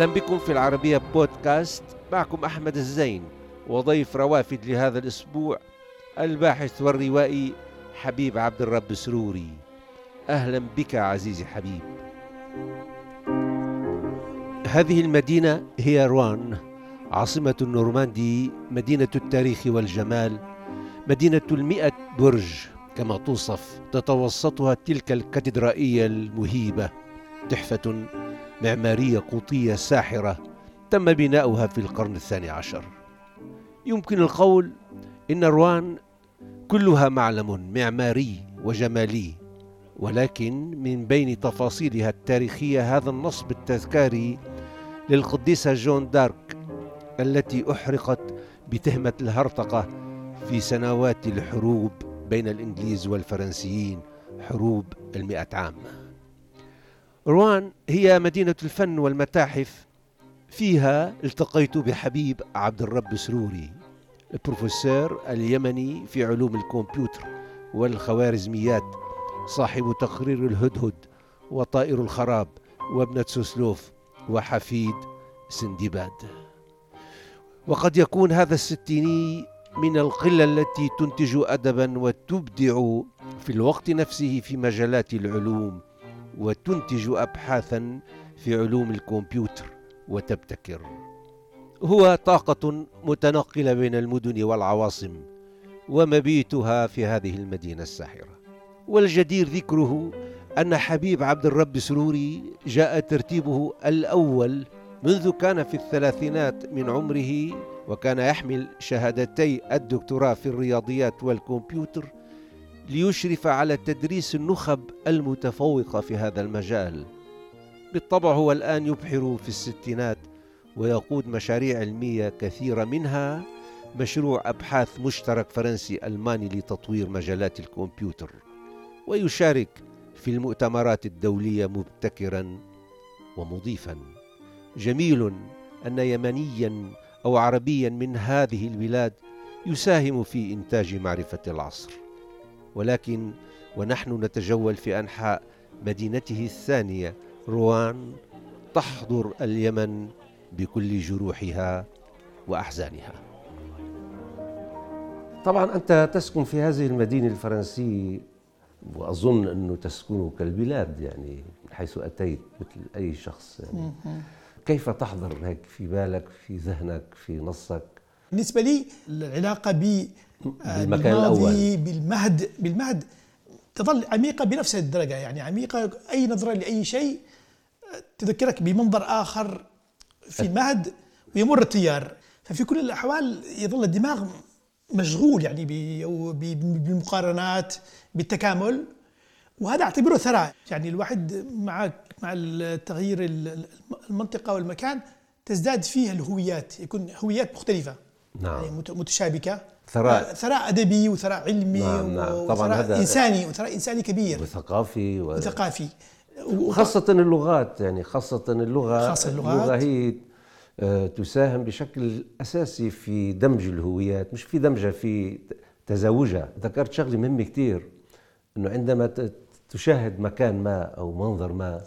أهلا بكم في العربية بودكاست معكم أحمد الزين وضيف روافد لهذا الأسبوع الباحث والروائي حبيب عبد الرب سروري. أهلا بك عزيزي حبيب. هذه المدينة هي روان عاصمة النورماندي مدينة التاريخ والجمال مدينة المئة برج كما توصف تتوسطها تلك الكاتدرائية المهيبة. تحفة معمارية قوطية ساحرة تم بناؤها في القرن الثاني عشر. يمكن القول إن روان كلها معلم معماري وجمالي ولكن من بين تفاصيلها التاريخية هذا النصب التذكاري للقديسة جون دارك التي أحرقت بتهمة الهرطقة في سنوات الحروب بين الإنجليز والفرنسيين حروب المئة عام. روان هي مدينة الفن والمتاحف. فيها التقيت بحبيب عبد الرب سروري البروفيسور اليمني في علوم الكمبيوتر والخوارزميات صاحب تقرير الهدهد وطائر الخراب وابنة سوسلوف وحفيد سندباد. وقد يكون هذا الستيني من القلة التي تنتج أدبا وتبدع في الوقت نفسه في مجالات العلوم وتنتج أبحاثا في علوم الكمبيوتر وتبتكر. هو طاقة متنقلة بين المدن والعواصم ومبيتها في هذه المدينة الساحرة. والجدير ذكره أن حبيب عبد الرب سروري جاء ترتيبه الأول منذ كان في الثلاثينات من عمره وكان يحمل شهادتي الدكتوراه في الرياضيات والكمبيوتر ليشرف على تدريس النخب المتفوقة في هذا المجال. بالطبع هو الآن يبحر في الستينات ويقود مشاريع علمية كثيرة منها مشروع أبحاث مشترك فرنسي ألماني لتطوير مجالات الكمبيوتر ويشارك في المؤتمرات الدولية مبتكرا ومضيفا. جميل أن يمنيا أو عربيا من هذه البلاد يساهم في إنتاج معرفة العصر. ولكن ونحن نتجول في أنحاء مدينته الثانية روان تحضر اليمن بكل جروحها وأحزانها. طبعا أنت تسكن في هذه المدينة الفرنسية وأظن أنه تسكن كالبلاد يعني حيث أتيت مثل أي شخص يعني. كيف تحضر هيك في بالك في ذهنك في نصك؟ بالنسبة لي العلاقة ب بالمكان الأول. بالمهد بالمهد تظل عميقة بنفس الدرجة يعني عميقة أي نظرة لأي شيء تذكرك بمنظر آخر في المهد ويمر التيار. ففي كل الأحوال يظل الدماغ مشغول يعني بالمقارنات بالتكامل وهذا أعتبره ثراء. يعني الواحد مع مع التغيير المنطقة والمكان تزداد فيها الهويات يكون هويات مختلفة. نعم. يعني متشابكة. ثراء. ثراء أدبي وثراء علمي نعم نعم. طبعا وثراء هذا إنساني وثراء إنساني كبير. وثقافي و... وثقافي. خاصة اللغات يعني خاصة اللغة خاصة اللغات. اللغة هي آه، تساهم بشكل أساسي في دمج الهويات مش في دمجها في تزاوجها. ذكرت شغلة مهمة كتير أنه عندما تشاهد مكان ما أو منظر ما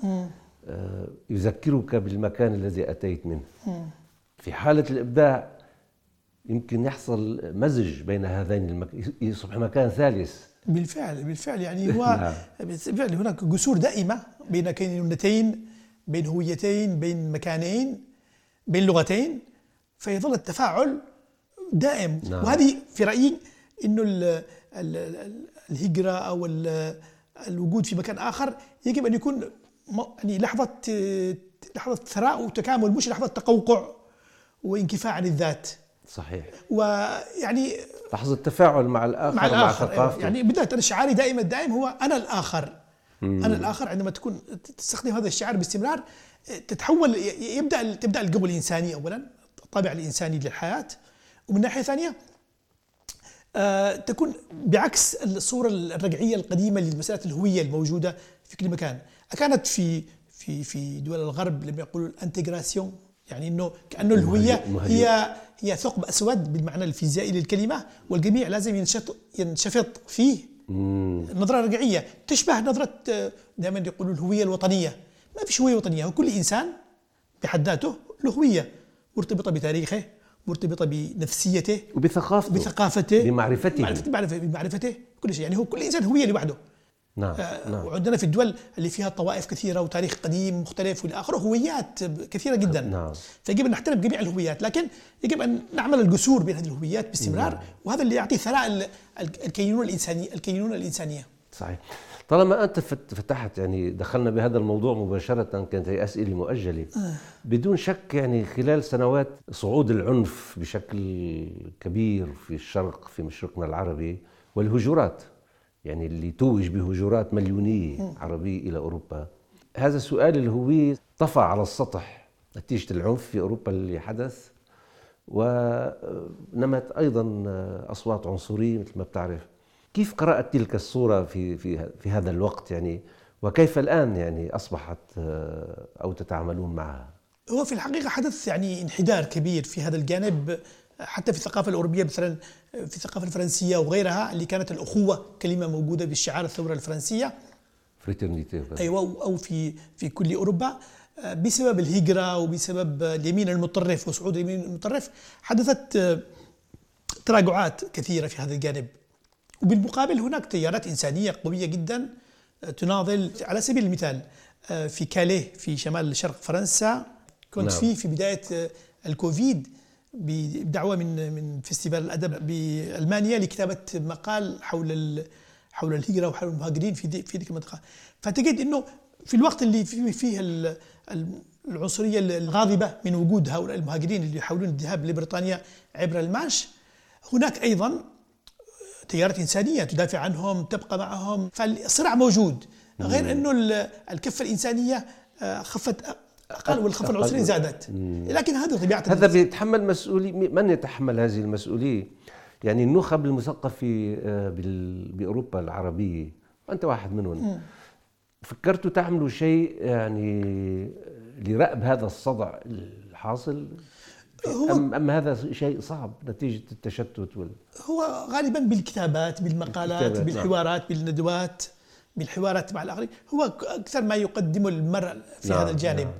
آه، يذكرك بالمكان الذي أتيت منه. في حالة الإبداع يمكن يحصل مزج بين هذين المك... يصبح مكان ثالث بالفعل بالفعل يعني هو نعم. بالفعل هناك جسور دائمة بين كينونتين بين هويتين بين مكانين بين لغتين فيظل التفاعل دائم نعم. وهذه في رأيي إنه ال ال ال الهجرة أو ال- الوجود في مكان آخر يجب أن يكون يعني لحظة لحظة ثراء وتكامل مش لحظة تقوقع وانكفاء عن الذات صحيح. ويعني لحظة تفاعل مع الآخر مع الآخر ثقافته. يعني بالذات أنا شعاري دائما الدائم هو أنا الآخر. أنا الآخر عندما تكون تستخدم هذا الشعار باستمرار تتحول يبدأ تبدأ القوه الإنساني اولا الطابع الإنساني للحياة. ومن ناحية ثانية آه، تكون بعكس الصورة الرجعية القديمة لمساله الهوية الموجودة في كل مكان. كانت في في في دول الغرب لما يقولوا الانتجراسيون؟ يعني إنه كأنه الهويه هي هي ثقب أسود بالمعنى الفيزيائي للكلمة والجميع لازم ينشط ينشفط فيه. النظره الرجعيه تشبه نظرة آه، دائما يقولوا الهوية الوطنية. ما فيش هوية وطنية. وكل إنسان بحد ذاته له هوية. مرتبطة بتاريخه مرتبطة بنفسيته وبثقافته. بثقافته بمعرفته بمعرفته بمعرفته كل شيء. يعني هو كل إنسان هوية لوحده. نعم آه، نعم. وعندنا في الدول اللي فيها طوائف كثيرة وتاريخ قديم مختلف والى آخره هويات كثيرة جدا. نعم. فيجب أن نحترم جميع الهويات لكن يجب أن نعمل الجسور بين هذه الهويات باستمرار وهذا اللي يعطي ثراء ال- ال- الكينونة الانسانيه الكينونة الإنسانية. صحيح. طالما أنت فت- فتحت يعني دخلنا بهذا الموضوع مباشرة كانت هي أسئلة مؤجلة. بدون شك يعني خلال سنوات صعود العنف بشكل كبير في الشرق في مشرقنا العربي والهجرات. يعني اللي توج بهجرات مليونية عربية إلى أوروبا. هذا السؤال الهويه طفى على السطح نتيجة العنف في أوروبا اللي حدث ونمت أيضا أصوات عنصرية مثل ما بتعرف. كيف قرأت تلك الصورة في في في هذا الوقت يعني؟ وكيف الآن يعني أصبحت آه، أو تتعاملون معها؟ هو في الحقيقة حدث يعني انحدار كبير في هذا الجانب. حتى في الثقافة الأوروبية مثلا في الثقافة الفرنسية وغيرها اللي كانت الأخوة كلمة موجودة بالشعار الثورة الفرنسية. fraternité أيوة أو في في كل أوروبا. بسبب الهجرة وبسبب اليمين المتطرف وصعود اليمين المتطرف حدثت تراجعات كثيرة في هذا الجانب. وبالمقابل هناك تيارات إنسانية قوية جدا تناضل على سبيل المثال في كاليه في شمال شرق فرنسا. كنت نعم. فيه في بداية الكوفيد. بدعوة من من festival الأدب بألمانيا لكتابة مقال حول حول الهجرة وحول المهاجرين في في تلك المنطقة. فتجد أنه في الوقت اللي فيه فيه ال- ال- العنصرية الغاضبة من وجود هؤلاء المهاجرين اللي يحاولون الذهاب لبريطانيا عبر المانش هناك أيضا تيارات إنسانية تدافع عنهم تبقى معهم فالصراع موجود. غير أنه ال- الكفة الإنسانية آه، خفت أقل والخفة أقل. العنصرية زادت. لكن هذا طبيعة هذا بيتحمل مسؤولية من يتحمل هذه المسؤولية؟ يعني النخب المثقف في آه، بأوروبا العربية. وأنت واحد منهم. فكرتوا تعملوا شيء يعني لرأب هذا الصدع الحاصل؟ هو- أم, أم هذا شيء صعب نتيجة التشتت وال... هو غالبا بالكتابات بالمقالات بالكتابات، نعم. بالحوارات بالندوات بالحوارات مع الآخرين. هو أكثر ما يقدمه المرء في نعم، هذا الجانب. نعم.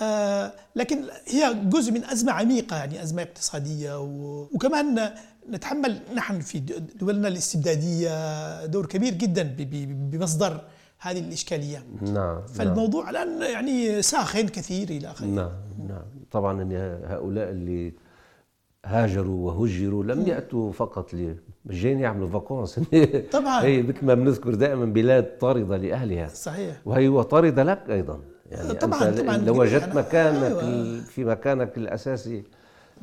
آه لكن هي جزء من أزمة عميقة يعني أزمة اقتصادية. وكمان نتحمل نحن في دولنا الاستبدادية دور كبير جدا. بمصدر هذه الإشكالية نعم نعم. فالموضوع الآن يعني ساخن كثير إلى آخره نعم نعم طبعا هؤلاء اللي هاجروا وهجروا لم يأتوا فقط ل جايين يعملوا فاكونس طبعاً. هي مثل ما بنذكر دائما بلاد طاردة لأهلها صحيح وهي وطاردة لك أيضا يعني طبعاً، أنت طبعاً. لو وجدت مكانك أيوة. في مكانك الأساسي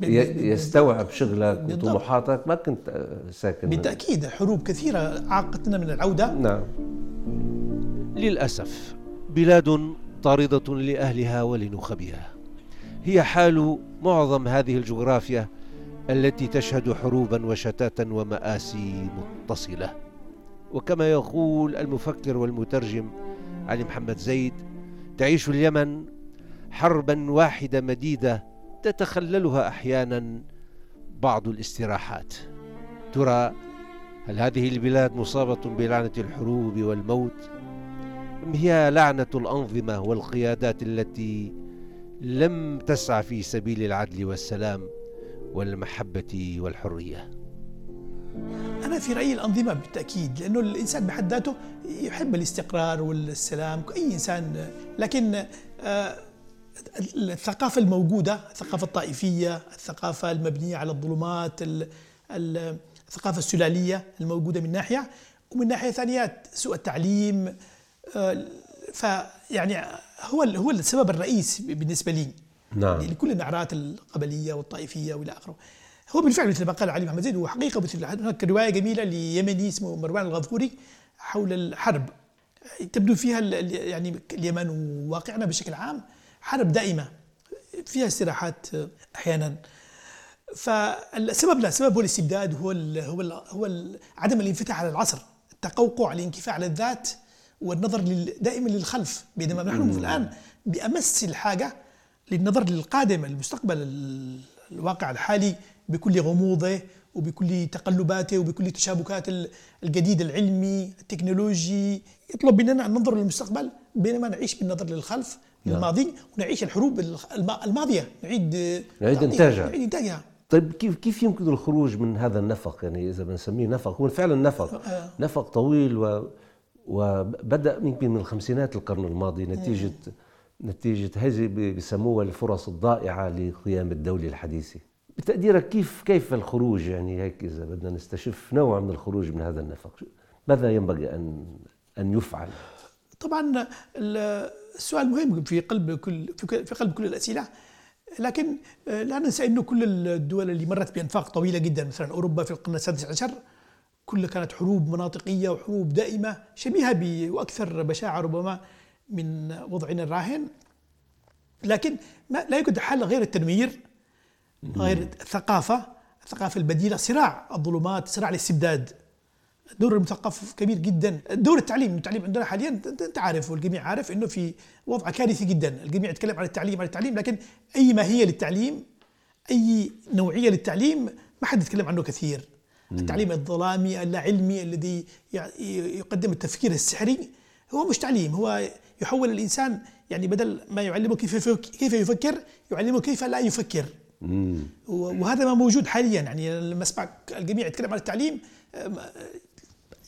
ب- ي- ب- يستوعب شغلك بالضبط. وطموحاتك ما كنت ساكن بالتأكيد حروب كثيرة عاقتنا من العودة نعم للأسف بلاد طاردة لأهلها ولنخبها هي حال معظم هذه الجغرافيا التي تشهد حروبا وشتاتا ومآسي متصلة وكما يقول المفكر والمترجم علي محمد زيد تعيش اليمن حربا واحدة مديدة تتخللها أحيانا بعض الاستراحات ترى هل هذه البلاد مصابة بلعنة الحروب والموت؟ أم هي لعنة الأنظمة والقيادات التي لم تسعى في سبيل العدل والسلام والمحبة والحرية أنا في رأيي الأنظمة بالتأكيد لأنه الإنسان بحد ذاته يحب الاستقرار والسلام كأي إنسان. لكن آه، الثقافة الموجودة الثقافة الطائفية الثقافة المبنية على الظلمات ال- ال- الثقافة السلالية الموجودة من ناحية ومن ناحية ثانية سوء التعليم آه، فيعني هو هو السبب الرئيس بالنسبة لي. نعم. لكل النعرات القبلية والطائفية والى آخره. هو بالفعل مثل ما قال علي محمد زيد هو حقيقة مثل هناك رواية جميلة ليمني اسمه مروان الغفوري حول الحرب. تبدو فيها يعني اليمن وواقعنا بشكل عام حرب دائمة فيها استراحات أحيانا. فالسبب لا السبب هو الاستبداد هو ال هو ال هو ال عدم الانفتاح على العصر التقوقع الانكفاء على الذات والنظر دائما للخلف بينما نحن الآن بأمس الحاجة للنظر للقادم المستقبل ال- الواقع الحالي بكل غموضه وبكل تقلباته وبكل تشابكات ال- الجديد العلمي التكنولوجي يطلب مننا ان ننظر للمستقبل بينما نعيش بالنظر للخلف نعم. الماضي ونعيش الحروب الماضية. نعيد نعيد إنتاجها. نعيد إنتاجها. طيب كيف كيف يمكن الخروج من هذا النفق؟ يعني إذا بنسميه نفق هو فعلا نفق. آه. نفق طويل و وبدأ يمكن من الخمسينات القرن الماضي نتيجه نتيجة هذه بسموها الفرص الضائعة لقيام الدولة الحديثة. بتقديرك كيف كيف الخروج يعني هيك إذا بدنا نستشف نوع من الخروج من هذا النفق؟ ماذا ينبغي أن أن يفعل؟ طبعا السؤال مهم في قلب كل في قلب كل الأسئلة لكن آه، لا ننسى إنه كل الدول اللي مرت بأنفاق طويلة جدا مثلا أوروبا في القرن السادس عشر كلها كانت حروب مناطقية وحروب دائمة شبيهة ب وأكثر بشاعة ربما من وضعنا الراهن لكن ما لا يوجد حل غير التنوير. غير الثقافه الثقافة البديلة صراع الظلمات صراع الاستبداد. دور المثقف كبير جدا. دور التعليم التعليم عندنا حاليا انت عارف والجميع عارف إنه في وضع كارثي جدا. الجميع يتكلم عن التعليم عن التعليم لكن أي ماهية للتعليم أي نوعية للتعليم ما حد يتكلم عنه كثير. التعليم الظلامي اللاعلمي الذي يقدم التفكير السحري هو مش تعليم هو يحول الإنسان يعني بدل ما يعلمه كيف كيف يفكر يعلمه كيف لا يفكر. وهذا ما موجود حاليا. يعني لما اسمع الجميع يتكلم عن التعليم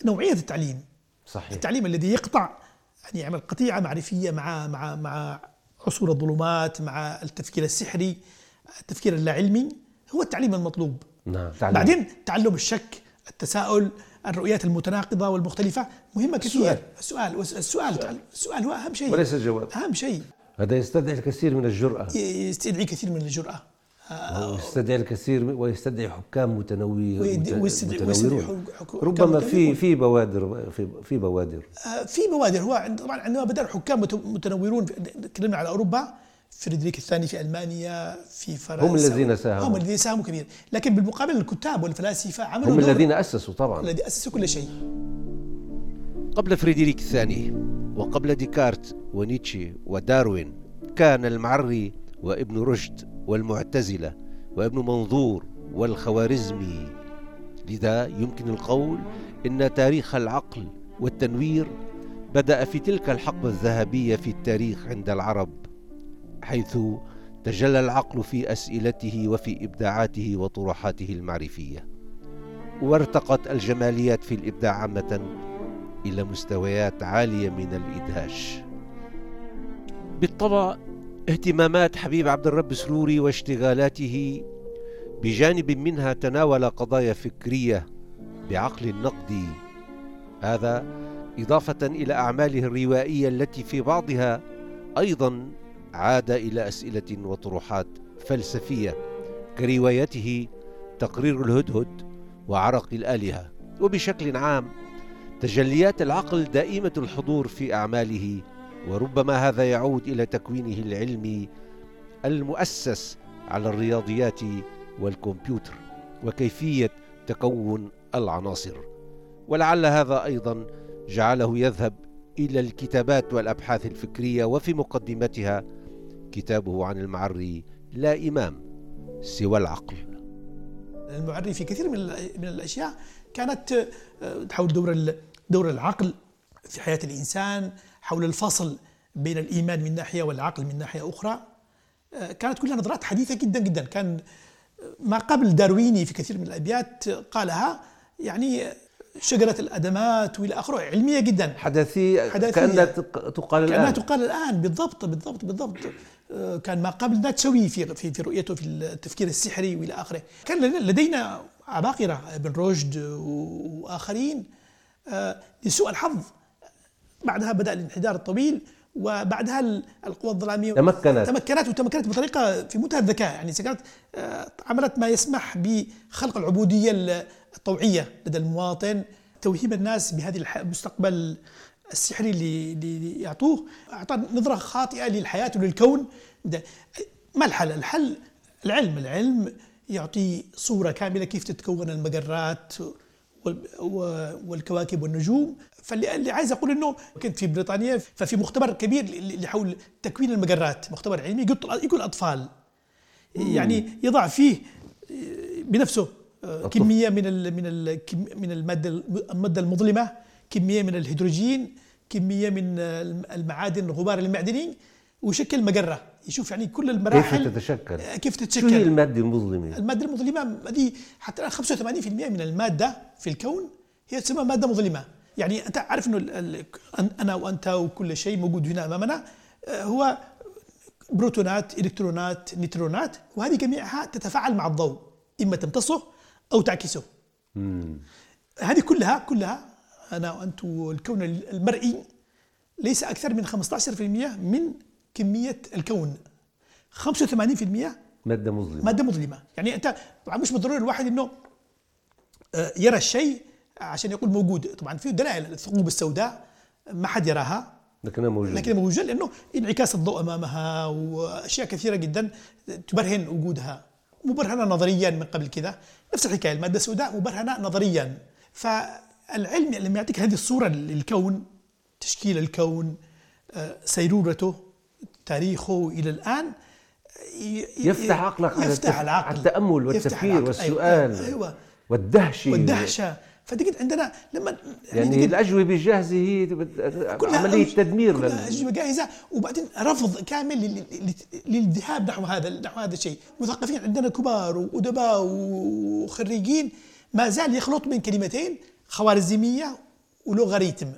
نوعية التعليم. صحيح. التعليم الذي يقطع يعني يعمل قطيعة معرفية مع مع مع عصور الظلمات مع التفكير السحري التفكير اللاعلمي هو التعليم المطلوب. نعم تعليم. بعدين تعلم الشك التساؤل الرؤيات المتناقضة والمختلفة مهمة كثير. السؤال. السؤال السؤال, السؤال. هو أهم شيء. وليس الجواب أهم شيء. هذا يستدعي الكثير من الجرأة. يستدعي كثير من الجرأة. ويستدعي الكثير ويستدعي حكام متنوعين ربما في في بوادر في في بوادر. آه، في بوادر. هو طبعا عندما بدأ الحكام متنورون تكلمنا على أوروبا فريدريك الثاني في ألمانيا في فرنسا هم الذين ساهموا. هم الذين ساهموا كثير لكن بالمقابل الكتاب والفلاسفة عملوا هم الذين أسسوا طبعا. الذي اسسوا كل شيء. قبل فريدريك الثاني وقبل ديكارت ونيتشه وداروين كان المعري وابن رشد والمعتزلة وابن منظور والخوارزمي. لذا يمكن القول إن تاريخ العقل والتنوير بدأ في تلك الحقبة الذهبية في التاريخ عند العرب حيث تجلى العقل في أسئلته وفي إبداعاته وطروحاته المعرفية وارتقت الجماليات في الإبداع عامة إلى مستويات عالية من الإدهاش. بالطبع اهتمامات حبيب عبد الرب سروري واشتغالاته بجانب منها تناول قضايا فكرية بعقل نقدي هذا إضافة إلى أعماله الروائية التي في بعضها أيضا عاد إلى أسئلة وطروحات فلسفية كروايته تقرير الهدهد وعرق الآلهة. وبشكل عام تجليات العقل دائمة الحضور في أعماله وربما هذا يعود إلى تكوينه العلمي المؤسس على الرياضيات والكمبيوتر وكيفية تكون العناصر. ولعل هذا أيضا جعله يذهب إلى الكتابات والأبحاث الفكرية وفي مقدمتها كتابه عن المعري لا إمام سوى العقل. المعري في كثير من من الأشياء كانت آه، تحول دور دور العقل في حياة الإنسان حول الفصل بين الإيمان من ناحية والعقل من ناحية أخرى آه، كانت كلها نظرات حديثة جدا جدا. كان ما قبل دارويني في كثير من الأبيات قالها يعني شجرة الأدمات وإلى آخره علمية جدا. حدثية, حدثية كأنها تقال الآن. كأنها تقال الآن بالضبط بالضبط بالضبط. آه، كان ما قبل ناتشوي في في في رؤيته في التفكير السحري وإلى آخره. كان لدينا عباقرة ابن رشد وآخرين آه، لسوء الحظ. بعدها بدأ الانحدار الطويل وبعدها القوى الظلامية تمكنت. تمكنت وتمكنت بطريقة في منتهى الذكاء. يعني كانت آه، عملت ما يسمح بخلق العبودية الطوعية لدى المواطن توهيم الناس بهذه المستقبل السحري اللي, اللي يعطوه أعطى نظرة خاطئة للحياة وللكون. ما الحل؟ الحل العلم. العلم يعطي صورة كاملة كيف تتكون المجرات والكواكب والنجوم. فاللي عايز أقول إنه كنت في بريطانيا ففي مختبر كبير اللي حول تكوين المجرات مختبر علمي يقول أطفال. يعني يضع فيه بنفسه آه، كمية من ال من ال من المادة المادة المظلمة كمية من الهيدروجين كمية من المعادن الغبار المعدني ويشكل مجرة. يشوف يعني كل المراحل. كيف تتشكل؟ آه، كيف شو هي تتشكل المادة المظلمة؟ المادة المظلمة هذه حتى الآن 85% من المادة في الكون هي تسمى مادة مظلمة. يعني أنت عارف إنه أنا وأنت وكل شيء موجود هنا أمامنا آه، هو بروتونات إلكترونات نيوترونات وهذه جميعها تتفاعل مع الضوء إما تمتصه أو تعكسه. هذه كلها كلها أنا وأنت والكون المرئي ليس أكثر من 15% من كمية الكون. 85% مادة مظلمة. مادة مظلمة. يعني أنت طبعا مش بالضروره الواحد إنه آه، يرى الشيء عشان يقول موجود. طبعا في دلائل. الثقوب السوداء ما حد يراها. لكنها موجودة. لكن موجود لأنه انعكاس الضوء أمامها وأشياء كثيرة جدا تبرهن وجودها. مبرهنة نظريا من قبل كذا نفس الحكاية. المادة السوداء مبرهنة نظريا. فالعلم لما يعطيك هذه الصورة للكون تشكيل الكون آه، سيرورته تاريخه إلى الآن ي- ي- يفتح عقلك على يفتح التف- العقل على التأمل والتفكير العقل. والسؤال أيوة. أيوة. والدهشة والدهشة فتجد عندنا لما يعني تجد- الأجوبة الجاهزة هي أوج- تدمير كلها لل- أجوبة جاهزة وبعدين رفض كامل لل- لل- للذهاب نحو هذا نحو هذا الشيء مثقفين عندنا كبار وأدباء وخريجين ما زال يخلط بين كلمتين خوارزمية ولوغاريتم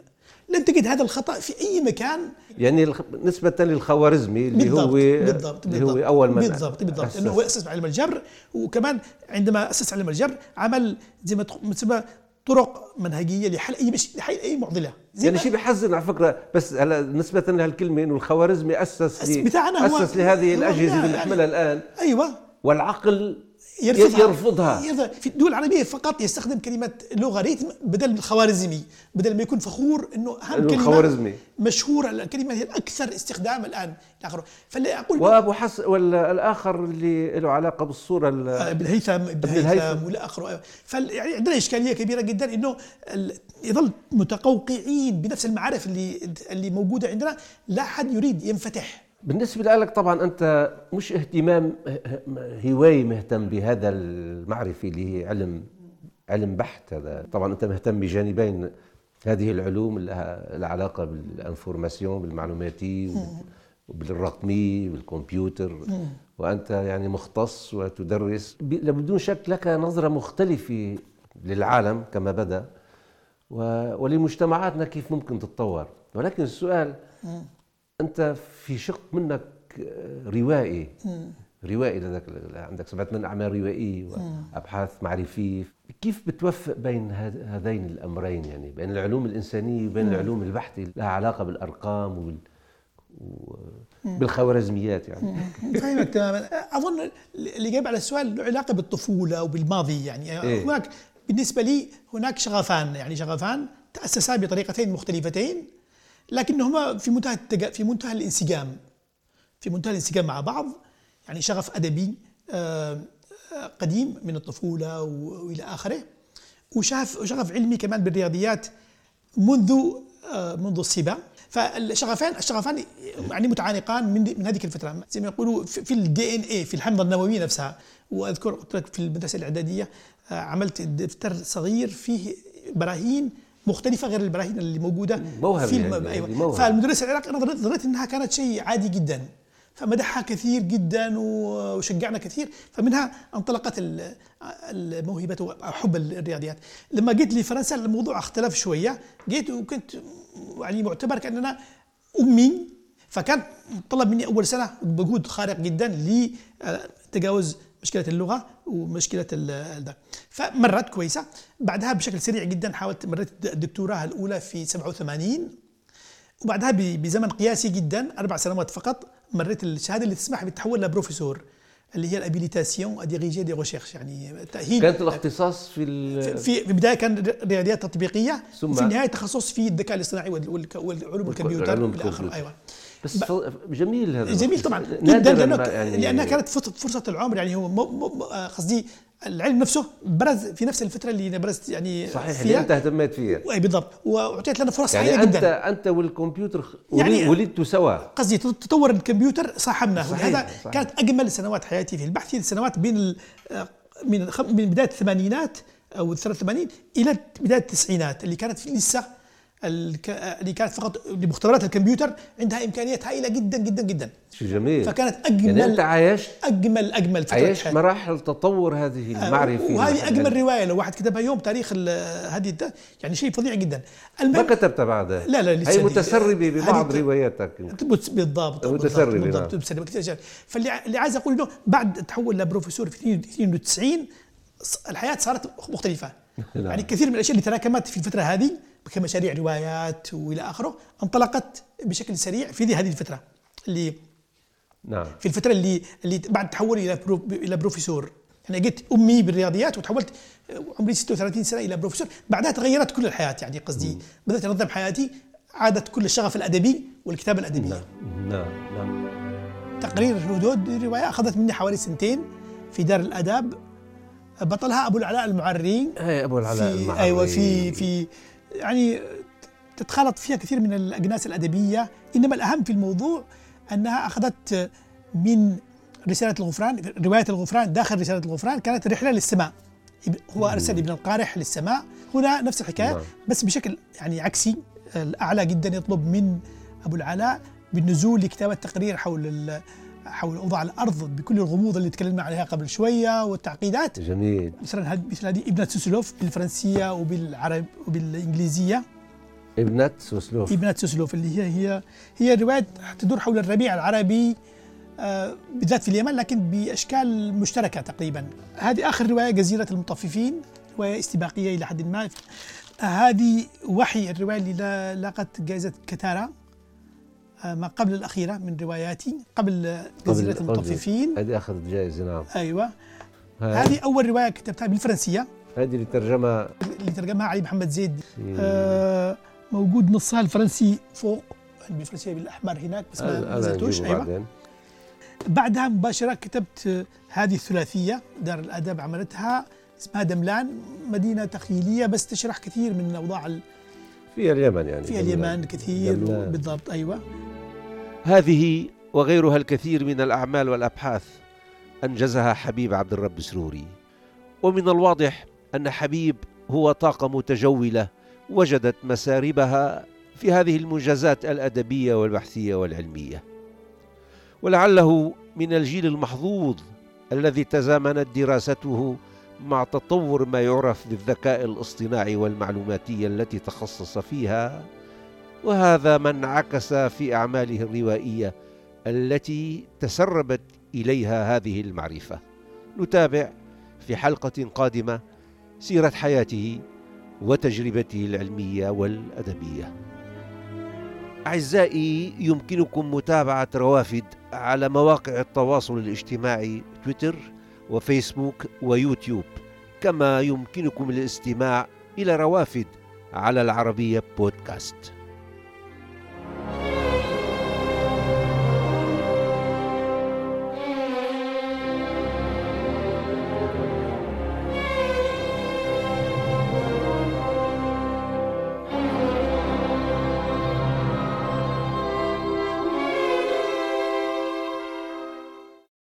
لن تجد هذا الخطأ في أي مكان. يعني نسبة للخوارزمي اللي بالضبط هو بالضبط اللي بالضبط هو أول من بالضبط بالضبط. أسس. انه هو أسس علم الجبر وكمان عندما أسس علم الجبر عمل زي ما تسمى طرق منهجية لحل أي مش لحل أي معضلة. زي يعني شيء بيحزن على فكرة بس هلا نسبة لهالكلمة إنه الخوارزمي أسس لي بتاعنا هو- أسس لهذه يعني- اللي نحملها الآن. أيوه. والعقل يرفضها. يرفضها. يرفضها. في الدول العربية فقط يستخدم كلمه لوغاريتم بدل من الخوارزمي بدل ما يكون فخور إنه أهم إنه كلمة الخوارزمي. مشهورة. الكلمة هي الأكثر استخداما الآن إلى اخره فاللي أقول وأبو حس ولا الآخر اللي له علاقة بالصورة ال- ابن الهيثم ابن ابن الهيثم الهيثم. والى آخره. فال يعني عندنا إشكالية كبيرة جدا إنه ال- يظل متقوقعين بنفس المعارف اللي اللي موجودة عندنا. لا حد يريد ينفتح. بالنسبة لك طبعا أنت مش اهتمام هواية مهتم بهذا المعرفة اللي هي علم علم بحث هذا. طبعا أنت مهتم بجانبين هذه العلوم اللي لها علاقة بالانفورماسيون بالمعلوماتي وبال- وبالرقمي بالكمبيوتر. وأنت يعني مختص وتدرس. بدون شك لك نظرة مختلفة للعالم كما بدأ. ولمجتمعاتنا كيف ممكن تتطور. ولكن السؤال أنت في شق منك روائي. روائي لديك عندك سبعة من أعمال روائية وأبحاث معرفية. كيف بتوفق بين هذين الأمرين يعني؟ بين العلوم الإنسانية وبين العلوم البحثيه لها علاقة بالأرقام وبال بالخوارزميات يعني؟ فاهمك تماما. أظن اللي جايب على السؤال له علاقة بالطفولة وبالماضي يعني. إيه. هناك بالنسبة لي هناك شغفان يعني شغفان تأسسا بطريقتين مختلفتين. لكنهما في منتهى التج... في منتهى الانسجام. في منتهى الانسجام مع بعض يعني شغف أدبي آه، آه، قديم من الطفولة وإلى آخره وشغف وشغف علمي كمان بالرياضيات منذ آه، منذ الصبا فالشغفان الشغفان يعني متعانقان من من هذيك الفترة. زي ما يقولوا في الدي ان اي في الحمضة النووية نفسها. وأذكر قلت لك في المدرسة الإعدادية عملت دفتر صغير فيه براهين مختلفة غير البراهين اللي موجودة موهبة في يعني، الم... يعني أيوة. موهبة. فالمدرس العراقي أنا ظنيت أنها كانت شيء عادي جدا. فمدحها كثير جدا وشجعنا كثير. فمنها انطلقت ال- الموهبة أو حب الرياضيات. لما جيت لفرنسا الموضوع اختلف شوية. جيت وكنت يعني معتبر كأننا أمي. فكان طلب مني أول سنة بجهود خارق جدا لتجاوز مشكلة اللغة ومشكلة ال- ده. فمرت كويسة. بعدها بشكل سريع جدا حاولت مريت الدكتوراه الأولى في 87 وبعدها بزمن قياسي جدا أربع سنوات فقط مريت الشهادة اللي تسمح بالتحول لبروفيسور اللي هي ال habilitation à diriger des recherches يعني تأهيل. كانت الاختصاص في ال- في في البداية كان رياضيات تطبيقية ثم- وفي النهاية تخصص في الذكاء الاصطناعي وال- وال- والعلوم الكمبيوتر. أيوه. بس جميل هذا جميل طبعا. جدا لأنه ما يعني لأنها كانت فرصه العمر يعني هو آه، قصدي العلم نفسه برز في نفس الفترة اللي أنا برزت يعني صحيح اللي أنت فيها اهتميت فيها. أي بالضبط. وأعطيت لنا فرص يعني انت جدا. أنت والكمبيوتر يعني- ولدتوا سوا. قصدي تطور الكمبيوتر صاحبنا. هذا. كانت أجمل سنوات حياتي في البحث هي السنوات بين آه، من من بداية الثمانينات أو 83 إلى بداية التسعينات اللي كانت لسه اللي كانت فقط لمختبرات الكمبيوتر عندها إمكانيات هائلة جدا جدا جدا. شو جميل. فكانت يعني أنت اجمل عايشت أجمل أجمل عايشت. مراحل تطور هذه المعرفة وهذه أجمل رواية لو واحد كتبها يوم تاريخ هذه يعني شيء فظيع جدا. ما كتبتها بعدها؟ لا لا لسه هي. متسربة ببعض رواياتك. بالضبط متسربة، بالضبط, أشياء. فاللي عايز أقول إنه بعد تحول لبروفيسور في 92 ص- الحياة صارت مختلفة. نعم. يعني كثير من الأشياء اللي تراكمت في الفترة هذه كمشاريع روايات وإلى آخره انطلقت بشكل سريع في ذي- هذه الفترة اللي نعم. في الفترة اللي اللي بعد تحولي إلى برو إلى بروفيسور. يعني جيت أمي بالرياضيات وتحولت عمري 36 سنة إلى بروفيسور. بعدها تغيرت كل الحياة يعني قصدي. بدأت أنظم حياتي عادت كل الشغف الأدبي والكتابة الأدبية. نعم. نعم. نعم. تقرير الهدهد دي رواية أخذت مني حوالي سنتين في دار الأداب. بطلها أبو العلاء المعري. هي أبو العلاء في المعري. أيوه في في يعني تتخلط فيها كثير من الأجناس الأدبية إنما الأهم في الموضوع أنها أخذت من رسالة الغفران رواية الغفران داخل رسالة الغفران كانت رحلة للسماء. هو أرسل ابن القارح للسماء. هنا نفس الحكاية نعم. بس بشكل يعني عكسي الأعلى جدا يطلب من أبو العلاء بالنزول لكتابه تقرير حول ال- حول أوضاع الأرض بكل الغموض اللي تكلمنا عليها قبل شوية والتعقيدات. جميل. مثلا هذه مثل هذه ابنة سوسلوف بالفرنسية وبالعرب وبالإنجليزية. ابنة سوسلوف. ابنة سوسلوف اللي هي هي هي رواية تدور حول الربيع العربي آه، بالذات في اليمن لكن بأشكال مشتركة تقريبا. هذه آخر رواية جزيرة المطففين رواية استباقية إلى حد ما. آه، هذه وحي الرواية اللي لا- لاقت جائزة كتارا ما قبل الأخيرة من رواياتي قبل جزيرة المطففين. هذه أخذت جائزة نعم. أيوة. هذه أول رواية كتبتها بالفرنسية. هذه اللي ترجمها؟ اللي ترجمها علي محمد زيد. آه موجود نصها الفرنسي فوق بالفرنسية بالأحمر هناك بس ما نزلتوش أيوه. بعدين. بعدها مباشرة كتبت آه، هذه الثلاثية دار الادب عملتها اسمها دملان مدينة تخيلية بس تشرح كثير من الأوضاع ال- في اليمن يعني في اليمن كثير. بالضبط أيوه. هذه وغيرها الكثير من الأعمال والأبحاث أنجزها حبيب عبد الرب سروري. ومن الواضح أن حبيب هو طاقة متجولة وجدت مساربها في هذه المنجزات الأدبية والبحثية والعلمية. ولعله من الجيل المحظوظ الذي تزامنت دراسته مع تطور ما يعرف بالذكاء الاصطناعي والمعلوماتية التي تخصص فيها وهذا ما انعكس في أعماله الروائية التي تسربت إليها هذه المعرفة. نتابع في حلقة قادمة سيرة حياته وتجربته العلمية والأدبية. أعزائي يمكنكم متابعة روافد على مواقع التواصل الاجتماعي تويتر وفيسبوك ويوتيوب. كما يمكنكم الاستماع إلى روافد على العربية بودكاست.